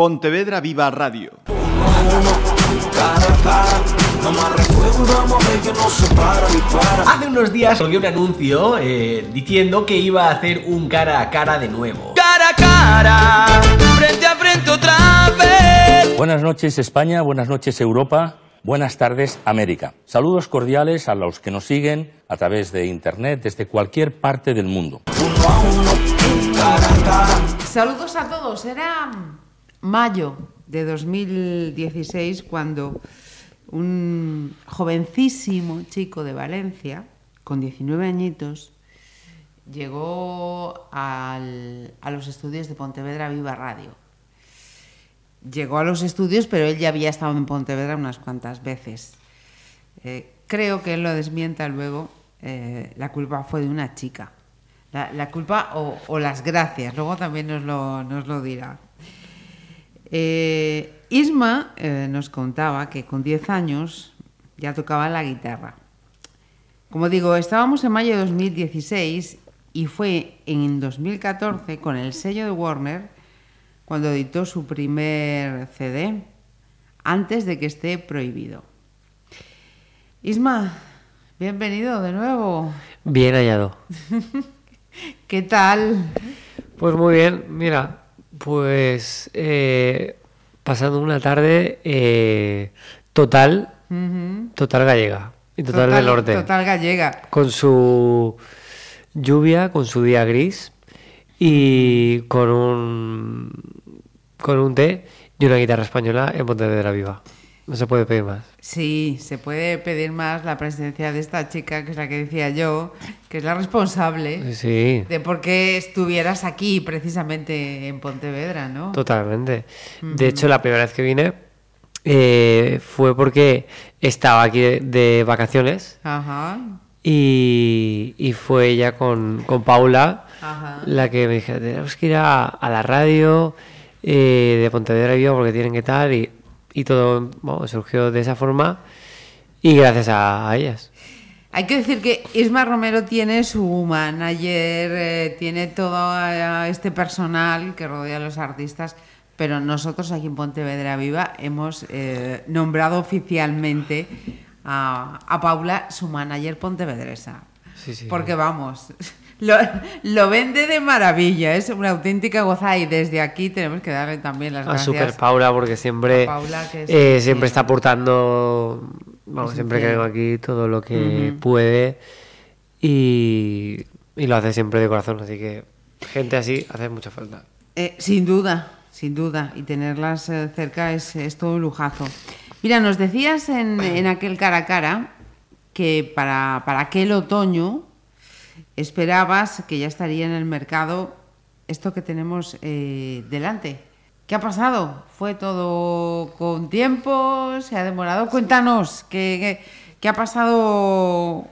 Pontevedra Viva Radio. Hace unos días colgué un anuncio eh, diciendo que iba a hacer un cara a cara de nuevo. Cara a cara, frente a frente otra vez. Buenas noches España, buenas noches Europa, buenas tardes América. Saludos cordiales a los que nos siguen a través de Internet desde cualquier parte del mundo. Saludos a todos. Era mayo de 2016 cuando un jovencísimo chico de Valencia, con 19 añitos, llegó a los estudios de Pontevedra Viva Radio. Llegó a los estudios, pero él ya había estado en Pontevedra unas cuantas veces. Eh, creo que él lo desmienta luego. eh, la culpa fue de una chica. La, la culpa o, o las gracias, luego también nos lo, nos lo dirá. Eh, Isma eh, nos contaba que con 10 años ya tocaba la guitarra. Como digo, estábamos en mayo de 2016 y fue en 2014 con el sello de Warner cuando editó su primer CD, antes de que esté prohibido. Isma, bienvenido de nuevo. Bien hallado. ¿Qué tal? Pues muy bien, mira, pues eh, pasando una tarde eh, total, total gallega y total, del norte, Total gallega. con su lluvia, con su día gris y con un con un té y una guitarra española en Pontevedra Viva. No se puede pedir más. Sí, se puede pedir más la presencia de esta chica, que es la que decía yo, que es la responsable Sí, de por qué estuvieras aquí precisamente en Pontevedra, ¿no? Totalmente. De hecho, la primera vez que vine eh, fue porque estaba aquí de, de vacaciones Ajá. y, y fue ella con, con Paula Ajá. la que me dijo, tenemos que ir a, a la radio eh, de Pontevedra Viva porque tienen que tal y, y todo bueno, surgió de esa forma y gracias a, a ellas. Hay que decir que Isma Romero tiene su manager, eh, tiene todo este personal que rodea a los artistas, pero nosotros aquí en Pontevedra Viva hemos eh, nombrado oficialmente a, a Paula su manager pontevedresa. Sí, sí. Porque vamos, lo, lo vende de maravilla, es una auténtica gozada y desde aquí tenemos que darle también las A gracias. Super Paula porque siempre, Paula, es- eh, siempre está aportando, vamos, Es siempre que vengo aquí todo lo que puede y, y lo hace siempre de corazón, así que gente así hace mucha falta. Eh, sin duda, sin duda. Y tenerlas eh, cerca es, es todo un lujazo. Mira, nos decías en, en aquel cara a cara que para, para aquel otoño esperabas que ya estaría en el mercado esto que tenemos eh, delante. ¿Qué ha pasado? ¿Fue todo con tiempo? ¿Se ha demorado? Cuéntanos, ¿qué, qué, ha pasado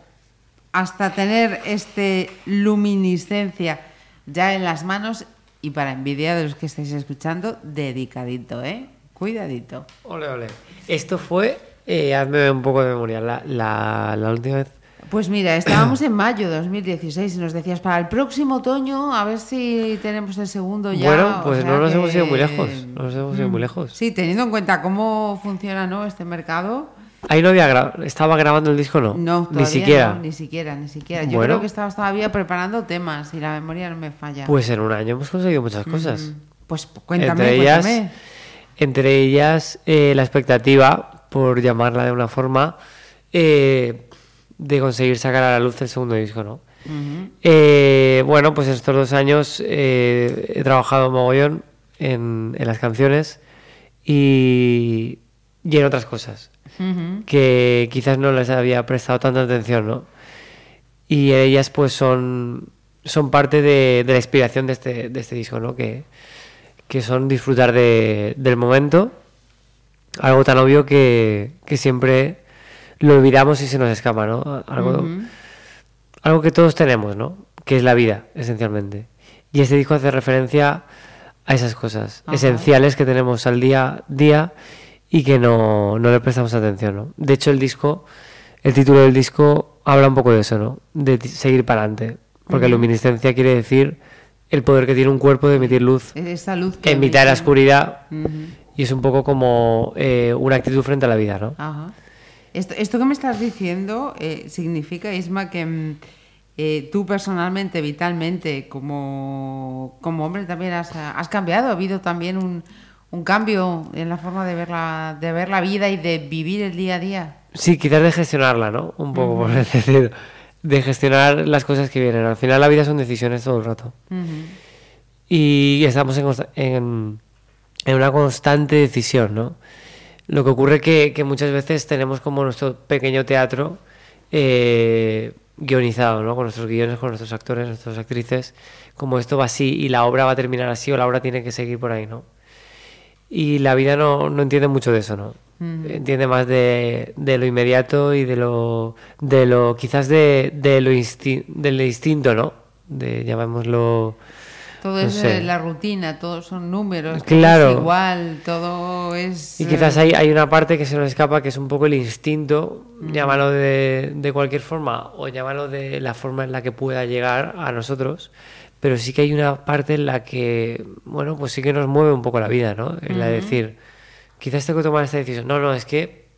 hasta tener este luminiscencia ya en las manos y para envidia de los que estáis escuchando, dedicadito, ¿eh? Cuidadito. Ole, ole. Esto fue, eh, hazme un poco de memoria, la, la, la última vez. Pues mira, estábamos en mayo de 2016 y nos decías para el próximo otoño a ver si tenemos el segundo ya. Bueno, o pues sea no nos que- hemos ido muy lejos, no nos hemos ido muy lejos. Sí, teniendo en cuenta cómo funciona ¿no? este mercado. Ahí no había gra- estaba grabando el disco, no, No, ni siquiera. no, ni siquiera, ni siquiera. Yo Bueno. creo que estabas todavía preparando temas y la memoria no me falla. Pues en un año hemos conseguido muchas cosas. Pues cuéntame, entre ellas, cuéntame. entre ellas eh, la expectativa, por llamarla de una forma, eh, de conseguir sacar a la luz el segundo disco, ¿no? Eh, bueno, pues estos dos años eh, he trabajado mogollón en, en las canciones y, y en otras cosas que quizás no les había prestado tanta atención, ¿no? Y ellas pues son, son parte de, de la inspiración de este, de este disco, ¿no? Que, que son disfrutar de- del momento, algo tan obvio que, que siempre lo olvidamos y se nos escapa, ¿no? Algo, algo que todos tenemos, ¿no? Que es la vida, esencialmente. Y este disco hace referencia a esas cosas Ajá. esenciales que tenemos al día a día y que no, no le prestamos atención, ¿no? De hecho, el disco, el título del disco habla un poco de eso, ¿no? De seguir para adelante. Porque luminiscencia quiere decir el poder que tiene un cuerpo de emitir luz Esa luz que en mitad de la oscuridad y es un poco como eh, una actitud frente a la vida, ¿no? Ajá. Esto, esto que me estás diciendo eh, significa, Isma, que mm, eh, tú personalmente, vitalmente, como, como hombre también has, has cambiado, ha habido también un, un cambio en la forma de ver, la, de ver la vida y de vivir el día a día. Sí, quizás de gestionarla, ¿no? Un poco, por decir, de gestionar las cosas que vienen. Al final la vida son decisiones todo el rato. Ujú. Y estamos en, en, en una constante decisión, ¿no? Lo que ocurre que, que muchas veces tenemos como nuestro pequeño teatro eh, guionizado, ¿no? Con nuestros guiones, con nuestros actores, nuestras actrices, como esto va así y la obra va a terminar así o la obra tiene que seguir por ahí, ¿no? Y la vida no, no entiende mucho de eso, ¿no? Entiende más de, de lo inmediato y de lo, de lo quizás de, de lo insti- del instinto, ¿no? De, llamémoslo... Todo No es sé. eh, la rutina, todos son números, Claro. todo es igual, todo es... Y quizás hay, hay una parte que se nos escapa que es un poco el instinto, llámalo de, de cualquier forma o llámalo de la forma en la que pueda llegar a nosotros, pero sí que hay una parte en la que, bueno, pues sí que nos mueve un poco la vida, ¿no? En la de decir, quizás tengo que tomar esta decisión. No, no, es que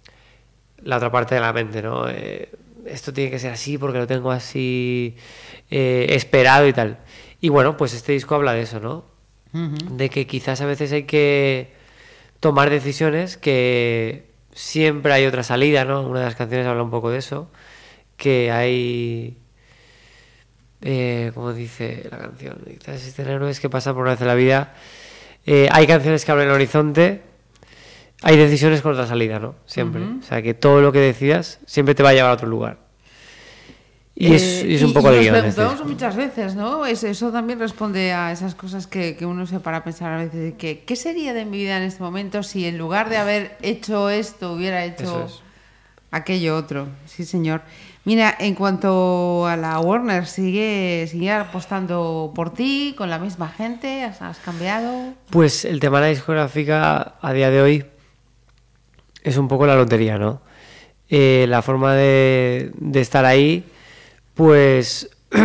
la otra parte de la mente, ¿no? Eh, esto tiene que ser así porque lo tengo así eh, esperado y tal. Y bueno, pues este disco habla de eso, ¿no? De que quizás a veces hay que tomar decisiones que siempre hay otra salida, ¿no? Una de las canciones habla un poco de eso, que hay... Eh, como dice la canción, quizás existen héroes que pasan por una vez en la vida. Eh, hay canciones que abren el horizonte, hay decisiones con otra salida, ¿no? Siempre. O sea, que todo lo que decidas siempre te va a llevar a otro lugar. Y, es, Eh, es un poco y de nos guion. este preguntamos muchas veces, ¿no? Es- eso también responde a esas cosas que, que uno se para a pensar a veces. de que, ¿Qué sería de mi vida en este momento si en lugar de haber hecho esto hubiera hecho es. aquello otro? Sí, señor. Mira, en cuanto a la Warner, ¿sigue, sigue apostando por ti con la misma gente? ¿Has, has cambiado? Pues el tema de la discográfica a día de hoy es un poco la lotería, ¿no? Eh, la forma de, de estar ahí, pues,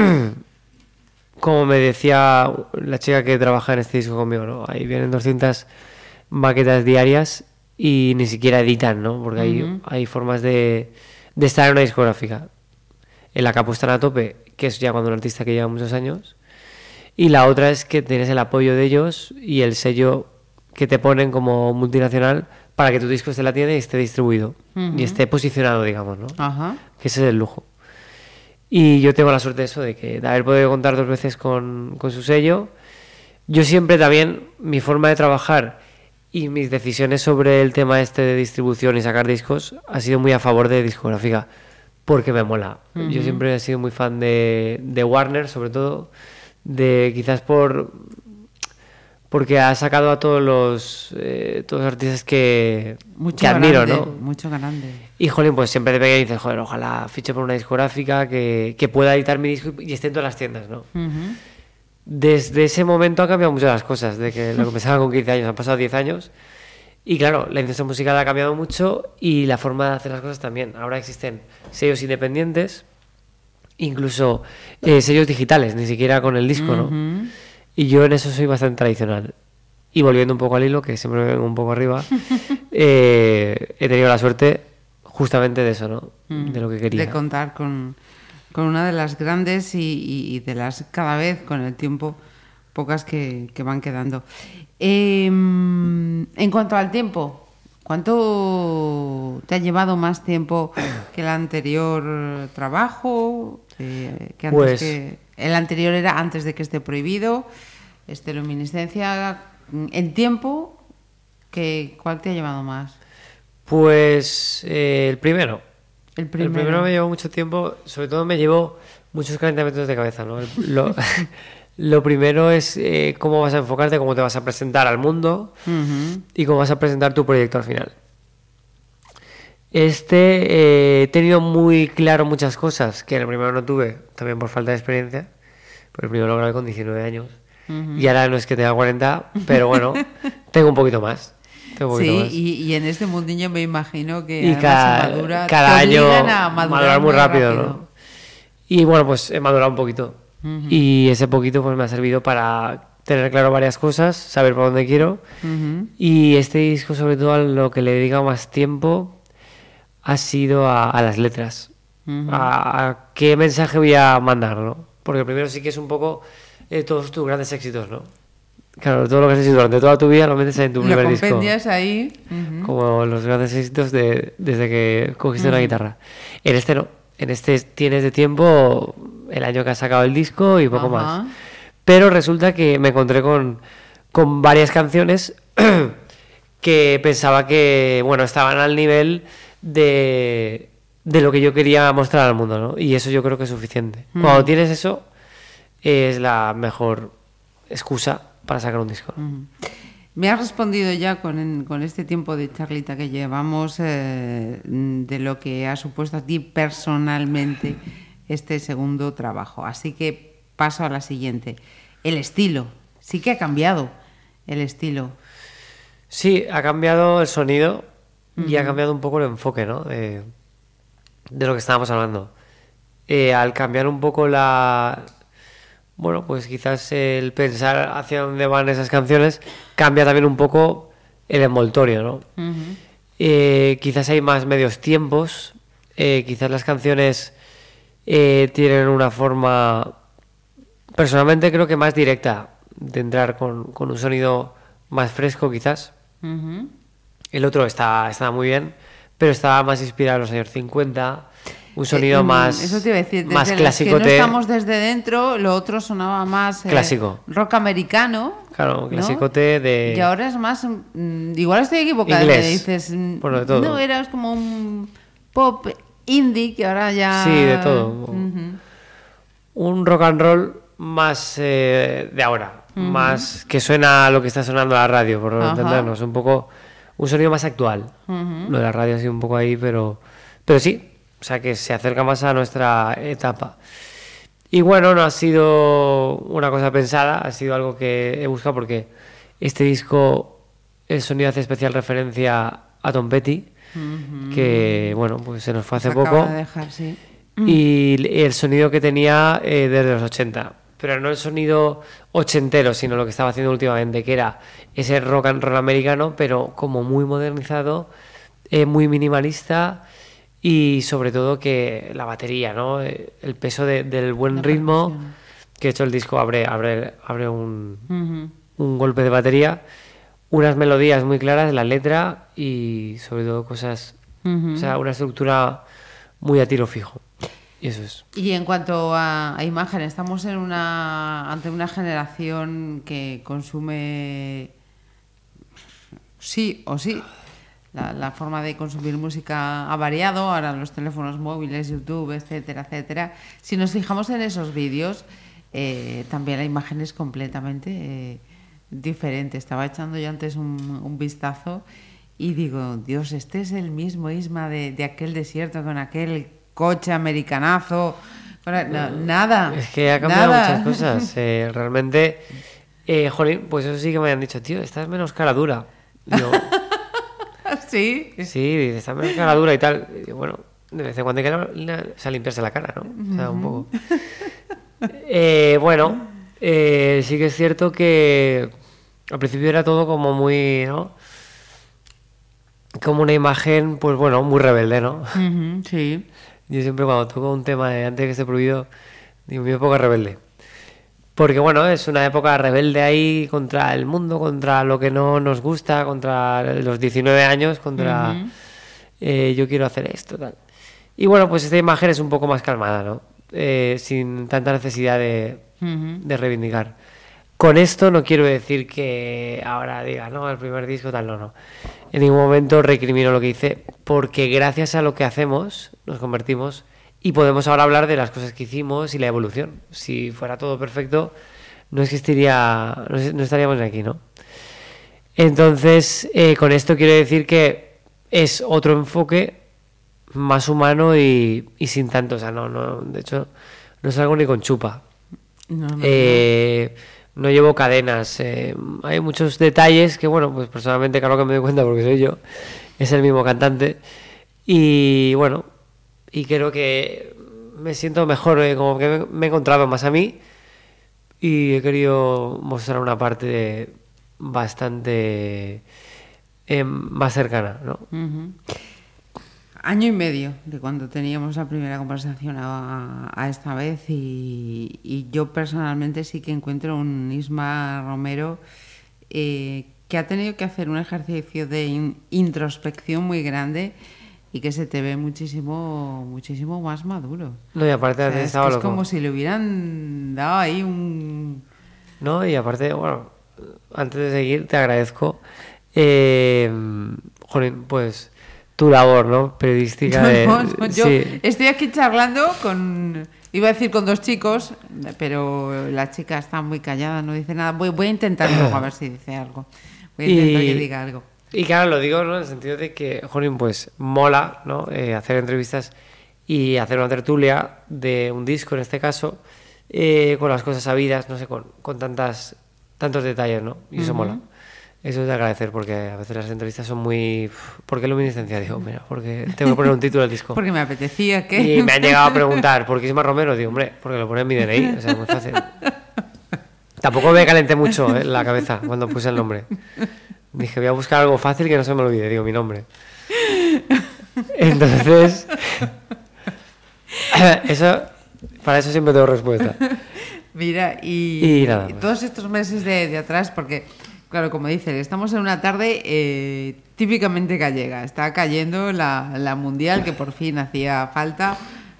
como me decía la chica que trabaja en este disco conmigo, ¿no? Ahí vienen 200 maquetas diarias y ni siquiera editan, ¿no? Porque hay, hay formas de, de estar en una discográfica. En la que apuestan a tope, que es ya cuando un artista que lleva muchos años, y la otra es que tienes el apoyo de ellos y el sello que te ponen como multinacional para que tu disco esté en la tienda y esté distribuido y esté posicionado, digamos, ¿no? Ajá. Que ese es el lujo. Y yo tengo la suerte de eso, de que de haber podido contar dos veces con, con su sello. Yo siempre también, mi forma de trabajar y mis decisiones sobre el tema este de distribución y sacar discos ha sido muy a favor de discográfica, porque me mola. Yo siempre he sido muy fan de, de Warner, sobre todo, de quizás por porque ha sacado a todos los eh, todos los artistas que, Mucho que admiro, grande, ¿no? Mucho grande. Y jolín, pues siempre de pequeño dices, joder, ojalá fiche por una discográfica que, que pueda editar mi disco y esté en todas las tiendas, ¿no? Ujú. Desde ese momento han cambiado mucho las cosas, de que lo que empezaba con 15 años han pasado 10 años. Y claro, la industria musical ha cambiado mucho y la forma de hacer las cosas también. Ahora existen sellos independientes, incluso eh, sellos digitales, ni siquiera con el disco, ¿no? Ujú. Y yo en eso soy bastante tradicional. Y volviendo un poco al hilo, que siempre me vengo un poco arriba, eh, he tenido la suerte justamente de eso, ¿no? De lo que quería. Mm. De contar con, con una de las grandes y, y- y de las cada vez con el tiempo pocas que, que van quedando. Eh, en cuanto al tiempo, ¿cuánto te ha llevado más tiempo que el anterior trabajo? Eh, que antes Pues- que- el anterior era antes de que esté prohibido, este luminiscencia en tiempo, que, ¿cuál te ha llevado más? Pues eh, el primero. El El primero. primero me llevó mucho tiempo, sobre todo me llevó muchos calentamientos de cabeza, ¿no? El- Lo, lo primero es eh, cómo vas a enfocarte, cómo te vas a presentar al mundo y cómo vas a presentar tu proyecto al final. Este eh, he tenido muy claro muchas cosas que en el primero no tuve, también por falta de experiencia, porque el primero lo grabé con 19 años y ahora no es que tenga 40, pero bueno, tengo un poquito más. Sí, y, y en este mundillo me imagino que y cada, madura, cada año obligan a madurar, madurar muy rápido, rápido. ¿no? Y bueno, pues he madurado un poquito. Y ese poquito pues me ha servido para tener claro varias cosas, saber por dónde quiero. Y este disco, sobre todo, a lo que le he dedicado más tiempo ha sido a, a las letras. a, a qué mensaje voy a mandar, ¿no? Porque primero sí que es un poco eh, todos tus grandes éxitos, ¿no? Claro, todo lo que has hecho durante toda tu vida lo metes en tu Lo primer disco. compendias ahí. ujú. Como los grandes éxitos de, desde que cogiste una guitarra. En este no. En este tienes de tiempo el año que has sacado el disco y poco Ajá. más. Pero resulta que me encontré con, con varias canciones que pensaba que, bueno, estaban al nivel de, de lo que yo quería mostrar al mundo, ¿no? Y eso yo creo que es suficiente. Cuando tienes eso, es la mejor excusa para sacar un disco. Me has respondido ya con, con este tiempo de charlita que llevamos eh, de lo que ha supuesto a ti personalmente este segundo trabajo. Así que paso a la siguiente. El estilo. Sí que ha cambiado el estilo. Sí, ha cambiado el sonido y ha cambiado un poco el enfoque, ¿no? De, de lo que estábamos hablando. Eh, al cambiar un poco la... Bueno, pues quizás el pensar hacia dónde van esas canciones cambia también un poco el envoltorio, ¿no? Eh, quizás hay más medios tiempos, eh, quizás las canciones eh, tienen una forma, personalmente creo que más directa de entrar con, con un sonido más fresco quizás. El otro está, está muy bien, pero estaba más inspirado en los años 50, un sonido Eh, mm, más, Eso te iba a decir. más clásico. Que no estamos desde dentro, lo otro sonaba más. eh, Clásico. rock americano. Claro, ¿no? clasicote de... Y ahora es más. mm, igual estoy equivocada. Inglés, dices. mm, por de todo. No, era como un pop indie que ahora ya. Sí, de todo. Un rock and roll más eh, de ahora, más que suena a lo que está sonando la radio, por Ajá. entendernos, un poco un sonido más actual. Lo de la radio ha sido un poco ahí, pero pero sí, o sea que se acerca más a nuestra etapa. Y bueno, no ha sido una cosa pensada, ha sido algo que he buscado porque este disco, el sonido hace especial referencia a Tom Petty, que bueno, pues se nos fue hace acaba poco de dejar, sí. y el sonido que tenía eh, desde los 80. Pero no el sonido ochentero, sino lo que estaba haciendo últimamente, que era ese rock and roll americano, pero como muy modernizado, eh, muy minimalista y sobre todo que la batería, ¿no? El peso de- del buen La ritmo, que de hecho el disco abre, abre, abre un, un golpe de batería, unas melodías muy claras, la letra y sobre todo cosas, o sea, una estructura muy a tiro fijo. Y eso es. Y en cuanto a, a imagen, estamos en una ante una generación que consume sí o sí. La, la forma de consumir música ha variado, ahora los teléfonos móviles, YouTube, etcétera, etcétera. Si nos fijamos en esos vídeos, eh, también la imagen es completamente eh, diferente. Estaba echando yo antes un, un vistazo y digo, Dios, este es el mismo Isma de, de aquel desierto con aquel coche americanazo. no, nada. Es que ha cambiado nada. muchas cosas. eh, realmente, eh, jolín, pues eso sí que me han dicho, tío, estás menos cara dura. Yo, sí. sí, dice, estás menos cara dura y tal. Y bueno, de vez en cuando hay que la- la- o sea, limpiarse la cara, ¿no? O sea, un poco. Eh, bueno, eh, sí que es cierto que al principio era todo como muy, ¿no? Como una imagen, pues bueno, muy rebelde, ¿no? Sí. Yo siempre cuando toco un tema de antes que esté prohibido, digo, mi época rebelde. Porque bueno, es una época rebelde ahí contra el mundo, contra lo que no nos gusta, contra los 19 años, contra eh, yo quiero hacer esto, tal. Y bueno, pues esta imagen es un poco más calmada, ¿no? Eh, sin tanta necesidad de, de reivindicar. Con esto no quiero decir que ahora diga, no, el primer disco tal, no, no. En ningún momento recrimino lo que hice, porque gracias a lo que hacemos nos convertimos y podemos ahora hablar de las cosas que hicimos y la evolución. Si fuera todo perfecto, no existiría, no, es- no estaríamos aquí, ¿no? Entonces, eh, con esto quiero decir que es otro enfoque más humano y, y sin tanto, o sea, no, no, de hecho, no salgo ni con chupa. No, no, Eh, no llevo cadenas. eh, hay muchos detalles que, bueno, pues personalmente, claro que me doy cuenta porque soy yo, es el mismo cantante. Y bueno, y creo que me siento mejor, eh, como que me, he encontrado más a mí y he querido mostrar una parte bastante eh, más cercana, ¿no? Año y medio de cuando teníamos la primera conversación a, esta vez y, yo personalmente sí que encuentro un Isma Romero eh, que ha tenido que hacer un ejercicio de in- introspección muy grande y que se te ve muchísimo muchísimo más maduro. No, y aparte O sea, es, que como si le hubieran dado ahí un... No, y aparte, bueno, antes de seguir, te agradezco, eh, jolín, pues, tu labor, ¿no? Periodística de... No, no, yo sí. estoy aquí charlando con, iba a decir con dos chicos, pero la chica está muy callada, no dice nada. Voy, voy a intentar luego a ver si dice algo. Voy a intentar que diga algo. Y claro, lo digo ¿no? en el sentido de que, jolín, pues mola ¿no? Eh, hacer entrevistas y hacer una tertulia de un disco, en este caso, eh, con las cosas sabidas, no sé, con, con tantas, tantos detalles, ¿no? Y eso mola. Eso es de agradecer, porque a veces las entrevistas son muy... ¿Por qué luminiscencia? Digo, mira, porque tengo que poner un título al disco. Porque me apetecía que... Y me han llegado a preguntar, ¿por qué Isma Romero? Digo, hombre, porque lo pone en mi DNI, o sea, muy fácil. Tampoco me calenté mucho ¿eh? la cabeza cuando puse el nombre. Dije, voy a buscar algo fácil que no se me olvide, digo, mi nombre. Entonces, eso, para eso siempre tengo respuesta. Mira, y, Y nada todos estos meses de, de atrás, porque, claro, como dices, estamos en una tarde eh, típicamente gallega. Está cayendo la, la mundial, que por fin hacía falta.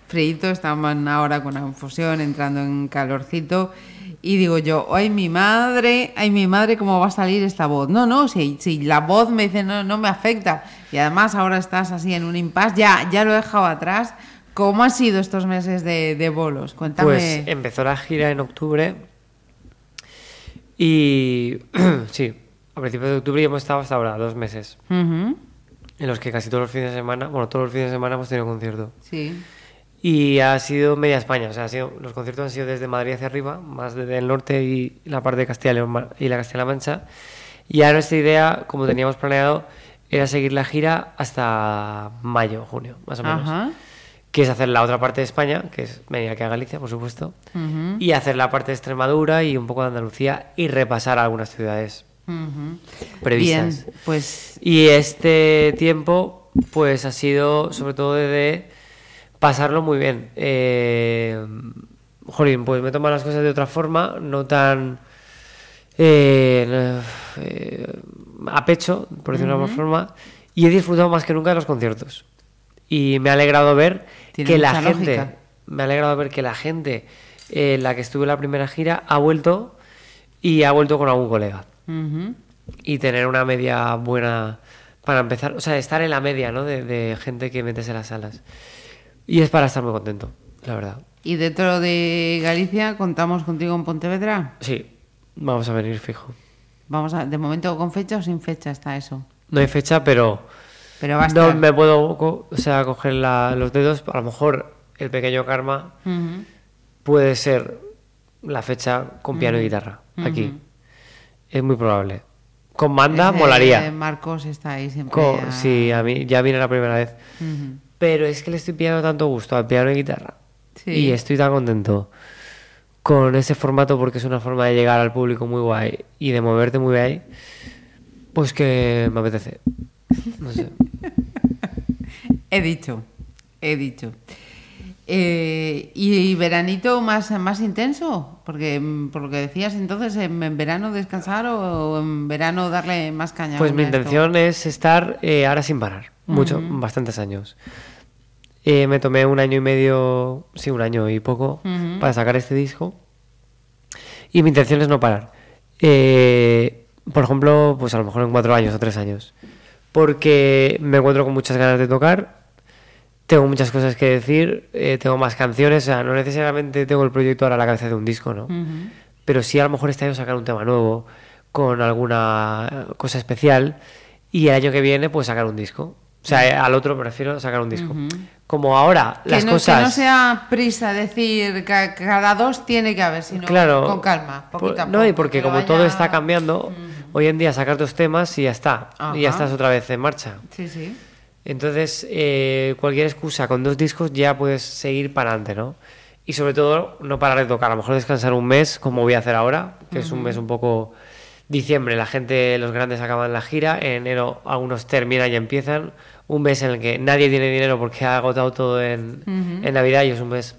Freíto, estaban ahora con la infusión, entrando en calorcito. Y digo yo, ay mi madre, ay mi madre, ¿cómo va a salir esta voz? No, no, si, si la voz me dice no, no me afecta. Y además ahora estás así en un impasse, ya, ya lo he dejado atrás. ¿Cómo han sido estos meses de, de bolos? Cuéntame. Pues empezó la gira en octubre y sí, a principios de octubre y hemos estado hasta ahora, dos meses, en los que casi todos los fines de semana, bueno, todos los fines de semana hemos tenido concierto. Sí. Y ha sido media España, o sea, ha sido, los conciertos han sido desde Madrid hacia arriba, más desde el norte y la parte de Castilla y León y la Castilla-La Mancha. Y ahora nuestra idea, como teníamos planeado, era seguir la gira hasta mayo, junio, más o menos. Ajá. Que es hacer la otra parte de España, que es venir aquí a Galicia, por supuesto, y hacer la parte de Extremadura y un poco de Andalucía y repasar algunas ciudades ujú. previstas. Bien, pues Y este tiempo, pues ha sido sobre todo de pasarlo muy bien. Eh, jolín, pues me toman las cosas de otra forma, no tan eh, eh, a pecho, por decirlo de alguna forma, y he disfrutado más que nunca de los conciertos. Y me ha alegrado ver Tiene que la gente, lógica. me ha alegrado ver que la gente en la que estuve en la primera gira ha vuelto y ha vuelto con algún colega y tener una media buena para empezar, o sea, estar en la media, ¿no? De, de gente que metes en las salas. Y es para estar muy contento, la verdad. y dentro de Galicia contamos contigo en Pontevedra. Sí, vamos a venir fijo. Vamos a, de momento con fecha o sin fecha está eso. No hay fecha, pero Pero va a no estar. me puedo, co- o sea, coger la- los dedos. A lo mejor el pequeño karma Ujú. puede ser la fecha con piano y guitarra aquí. Es muy probable. Con banda Ese molaría. Marcos está ahí siempre. Co- a- sí, a mí ya viene la primera vez. Ujú. Pero es que le estoy pillando tanto gusto al piano y guitarra. Sí. Y estoy tan contento con ese formato porque es una forma de llegar al público muy guay y de moverte muy guay. Pues que me apetece. No sé. He dicho, he dicho. Eh, ¿Y veranito más, más intenso? Porque mm, por lo que decías entonces, ¿en, verano descansar o en verano darle más caña? Pues mi esto? intención es estar eh, ahora sin parar. Mucho, bastantes años. Eh, me tomé un año y medio, sí, un año y poco, para sacar este disco. Y mi intención es no parar. Eh, por ejemplo, pues a lo mejor en cuatro años o tres años. Porque me encuentro con muchas ganas de tocar. Tengo muchas cosas que decir. eh, tengo más canciones. O sea, no necesariamente tengo el proyecto ahora a la cabeza de un disco, ¿no? Pero sí a lo mejor este año sacar un tema nuevo, con alguna cosa especial. Y el año que viene, pues sacar un disco. O sea, eh, al otro prefiero sacar un disco. Como ahora, Que las no, cosas. que no sea prisa decir que cada dos tiene que haber, sino claro, con calma, poquito por- a No, y porque como todo está cambiando, hoy en día sacas dos temas y ya está. Y ya estás otra vez en marcha. Sí, sí. Entonces, eh, cualquier excusa con dos discos ya puedes seguir para adelante, ¿no? y sobre todo no parar de tocar, a lo mejor descansar un mes, como voy a hacer ahora, que es un mes un poco diciembre, la gente, los grandes acaban la gira, en enero algunos terminan y empiezan, un mes en el que nadie tiene dinero porque ha agotado todo en, en Navidad y es un mes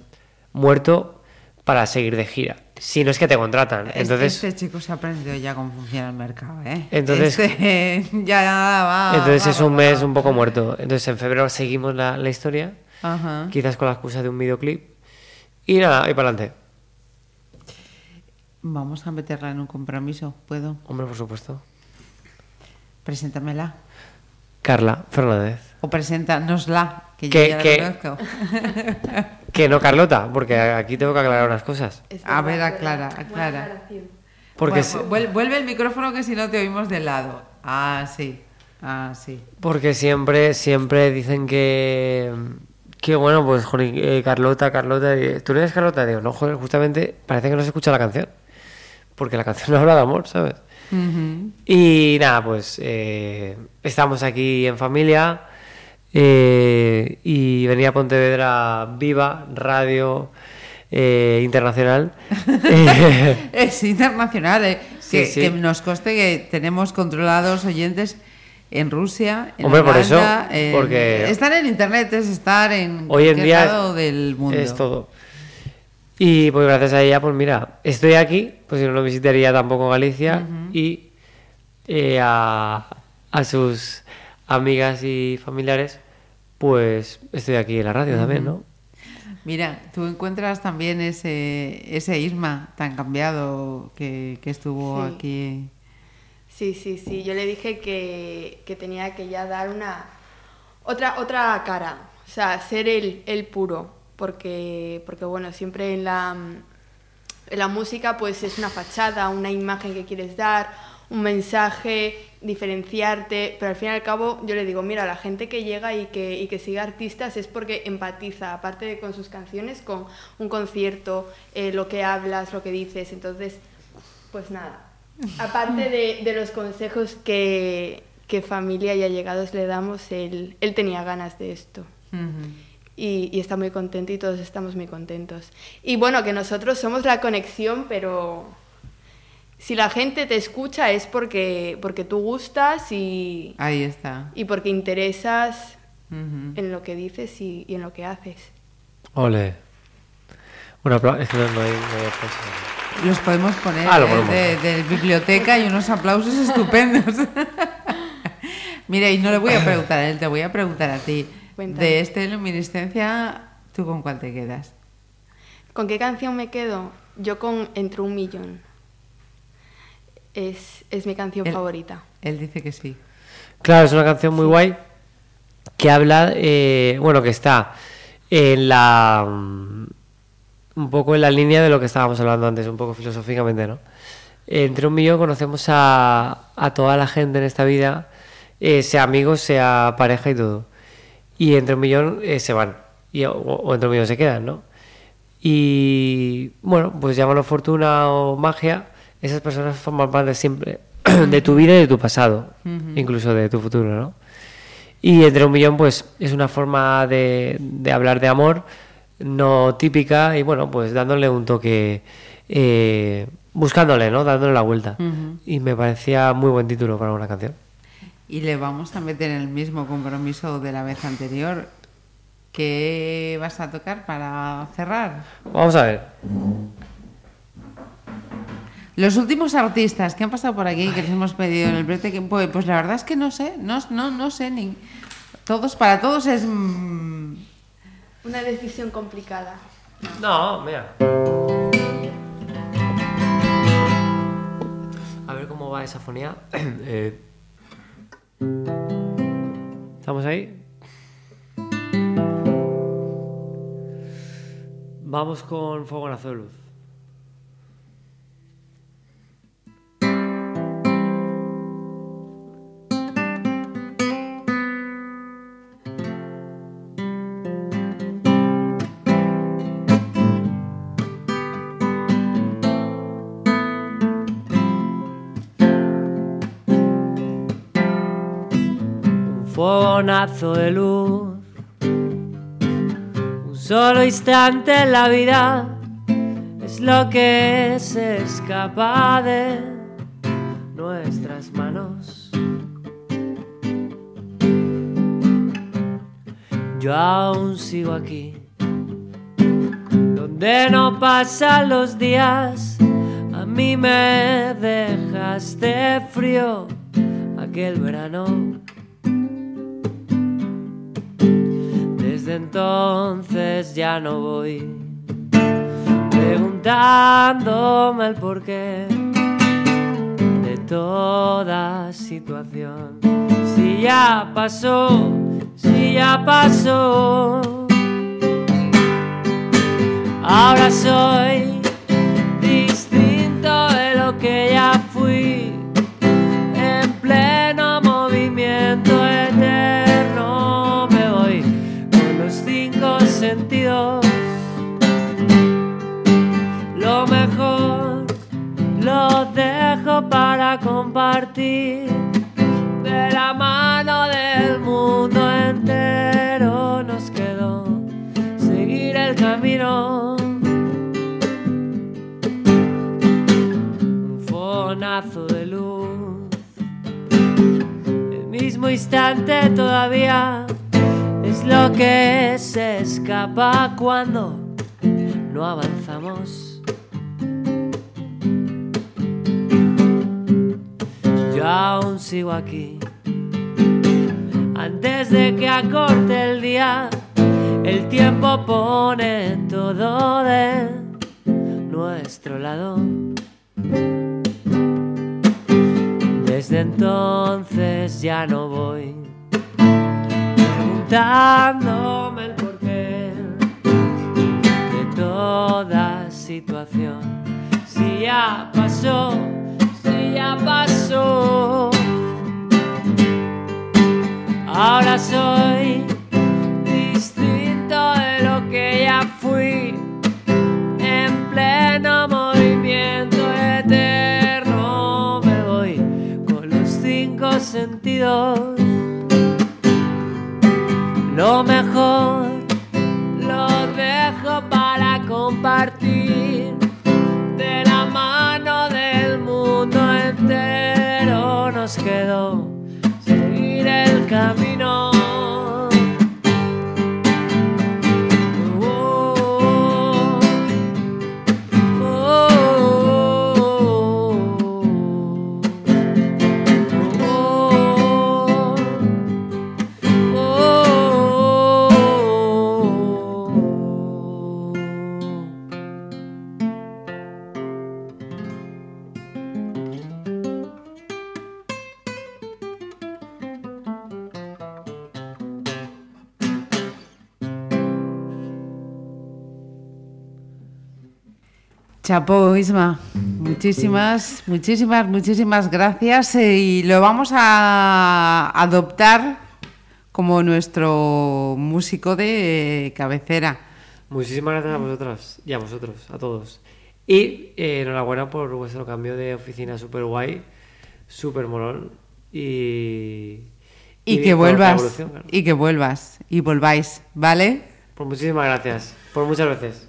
muerto para seguir de gira. Si no es que te contratan. Es- Entonces, este chico se ha aprendido ya cómo funciona el mercado, ¿eh? Entonces- Este ya va. entonces va, es un va, mes un poco muerto. Entonces en febrero seguimos la, la historia, quizás con la excusa de un videoclip. Y nada, y para adelante. Vamos a meterla en un compromiso, ¿puedo? Hombre, por supuesto. Carla Fernández. O preséntanosla, que yo Que- ya la que- conozco. Que no Carlota, porque aquí tengo que aclarar unas cosas. A ver, aclara, aclara. Porque, Bueno, si- vuel- vuelve el micrófono que si no te oímos de lado. Ah, sí. Ah, sí. porque siempre, siempre dicen que. Que bueno, pues joder, eh, Carlota, Carlota. y- ¿Tú no eres Carlota? Digo, no, joder, justamente parece que no se escucha la canción. Porque la canción no habla de amor, ¿sabes? Y nada, pues eh, estamos aquí en familia eh, y venía a Pontevedra Viva, Radio eh, Internacional. Es internacional. Sí, que, sí. que nos conste que tenemos controlados oyentes en Rusia, en Hombre, por eso, en- porque- Estar en internet es estar en Hoy en día lado del mundo. es todo. Y pues gracias a ella, pues mira, estoy aquí, pues si no, no visitaría tampoco Galicia y eh, a, a sus amigas y familiares, pues estoy aquí en la radio también, ¿no? Mira, tú encuentras también ese, ese Isma tan cambiado que, que estuvo Sí. aquí. Sí, sí, sí. Yo le dije que, que tenía que ya dar una otra otra cara, o sea, ser el, el puro, porque porque bueno, siempre en la en la música pues es una fachada, una imagen que quieres dar, un mensaje, diferenciarte, pero al fin y al cabo yo le digo, mira, la gente que llega y que, y que sigue artistas es porque empatiza, aparte de con sus canciones, con un concierto, eh, lo que hablas, lo que dices, entonces, pues nada. Aparte de, de los consejos que, que familia y allegados le damos, él, él tenía ganas de esto Ujú. Y, y está muy contento y todos estamos muy contentos. Y bueno, que nosotros somos la conexión, pero si la gente te escucha es porque, porque tú gustas y, Ahí está. y porque interesas Ujú. en lo que dices y, y en lo que haces. Ole. Un aplauso. Es que no, no hay, no hay aplausos. Los podemos poner Ah, lo eh, podemos de, de biblioteca y unos aplausos estupendos. Mira, y no le voy a preguntar a él, te voy a preguntar a ti. Cuéntame. De este Luminiscencia, ¿tú con cuál te quedas? ¿Con qué canción me quedo? Yo con Entre un millón. Es, es mi canción favorita. Él dice que sí. Claro, es una canción muy guay que habla, eh, bueno, que está en la. mm, un poco en la línea de lo que estábamos hablando antes, un poco filosóficamente, ¿no? Entre un millón conocemos a, a toda la gente en esta vida, eh, sea amigos, sea pareja y todo. Y entre un millón eh, se van, y, o, o entre un millón se quedan, ¿no? Y bueno, pues llámalo fortuna o magia, esas personas forman parte siempre de tu vida y de tu pasado, incluso de tu futuro, ¿no? Y entre un millón, pues es una forma de, de hablar de amor no típica y bueno, pues dándole un toque, eh, buscándole, ¿no? Dándole la vuelta. Y me parecía muy buen título para una canción. Y le vamos a meter en el mismo compromiso de la vez anterior. ¿Qué vas a tocar para cerrar? Vamos a ver. Los últimos artistas que han pasado por aquí, que les hemos pedido en el brete, que, pues, pues la verdad es que no sé, no, no, no sé ni. Todos, para todos es. mm, Una decisión complicada. No, mira. A ver cómo va esa fonía. Eh, ¿Estamos ahí? Vamos con Fogonazo de Luz. De luz, un solo instante en la vida es lo que se escapa de nuestras manos. Yo aún sigo aquí, donde no pasan los días. A mí me dejaste frío aquel verano. Entonces ya no voy preguntándome el porqué de toda situación. Si ya pasó, si ya pasó. Ahora soy distinto de lo que ya fui. Para compartir. De la mano del mundo entero nos quedó seguir el camino. Un fonazo de luz. El mismo instante todavía es lo que se escapa cuando no avanzamos. Sigo aquí. Antes de que acorte el día, el tiempo pone todo de nuestro lado. Desde entonces ya no voy preguntándome el porqué de toda situación. Si ya pasó, Chapo, Isma, muchísimas, muchísimas, muchísimas gracias eh, y lo vamos a adoptar como nuestro músico de cabecera. Muchísimas gracias a vosotras y a vosotros, a todos. Y eh, enhorabuena por vuestro cambio de oficina súper guay, súper molón. Y, Y, que vuelvas, claro. y que vuelvas, y volváis, ¿vale? Pues muchísimas gracias, por muchas veces.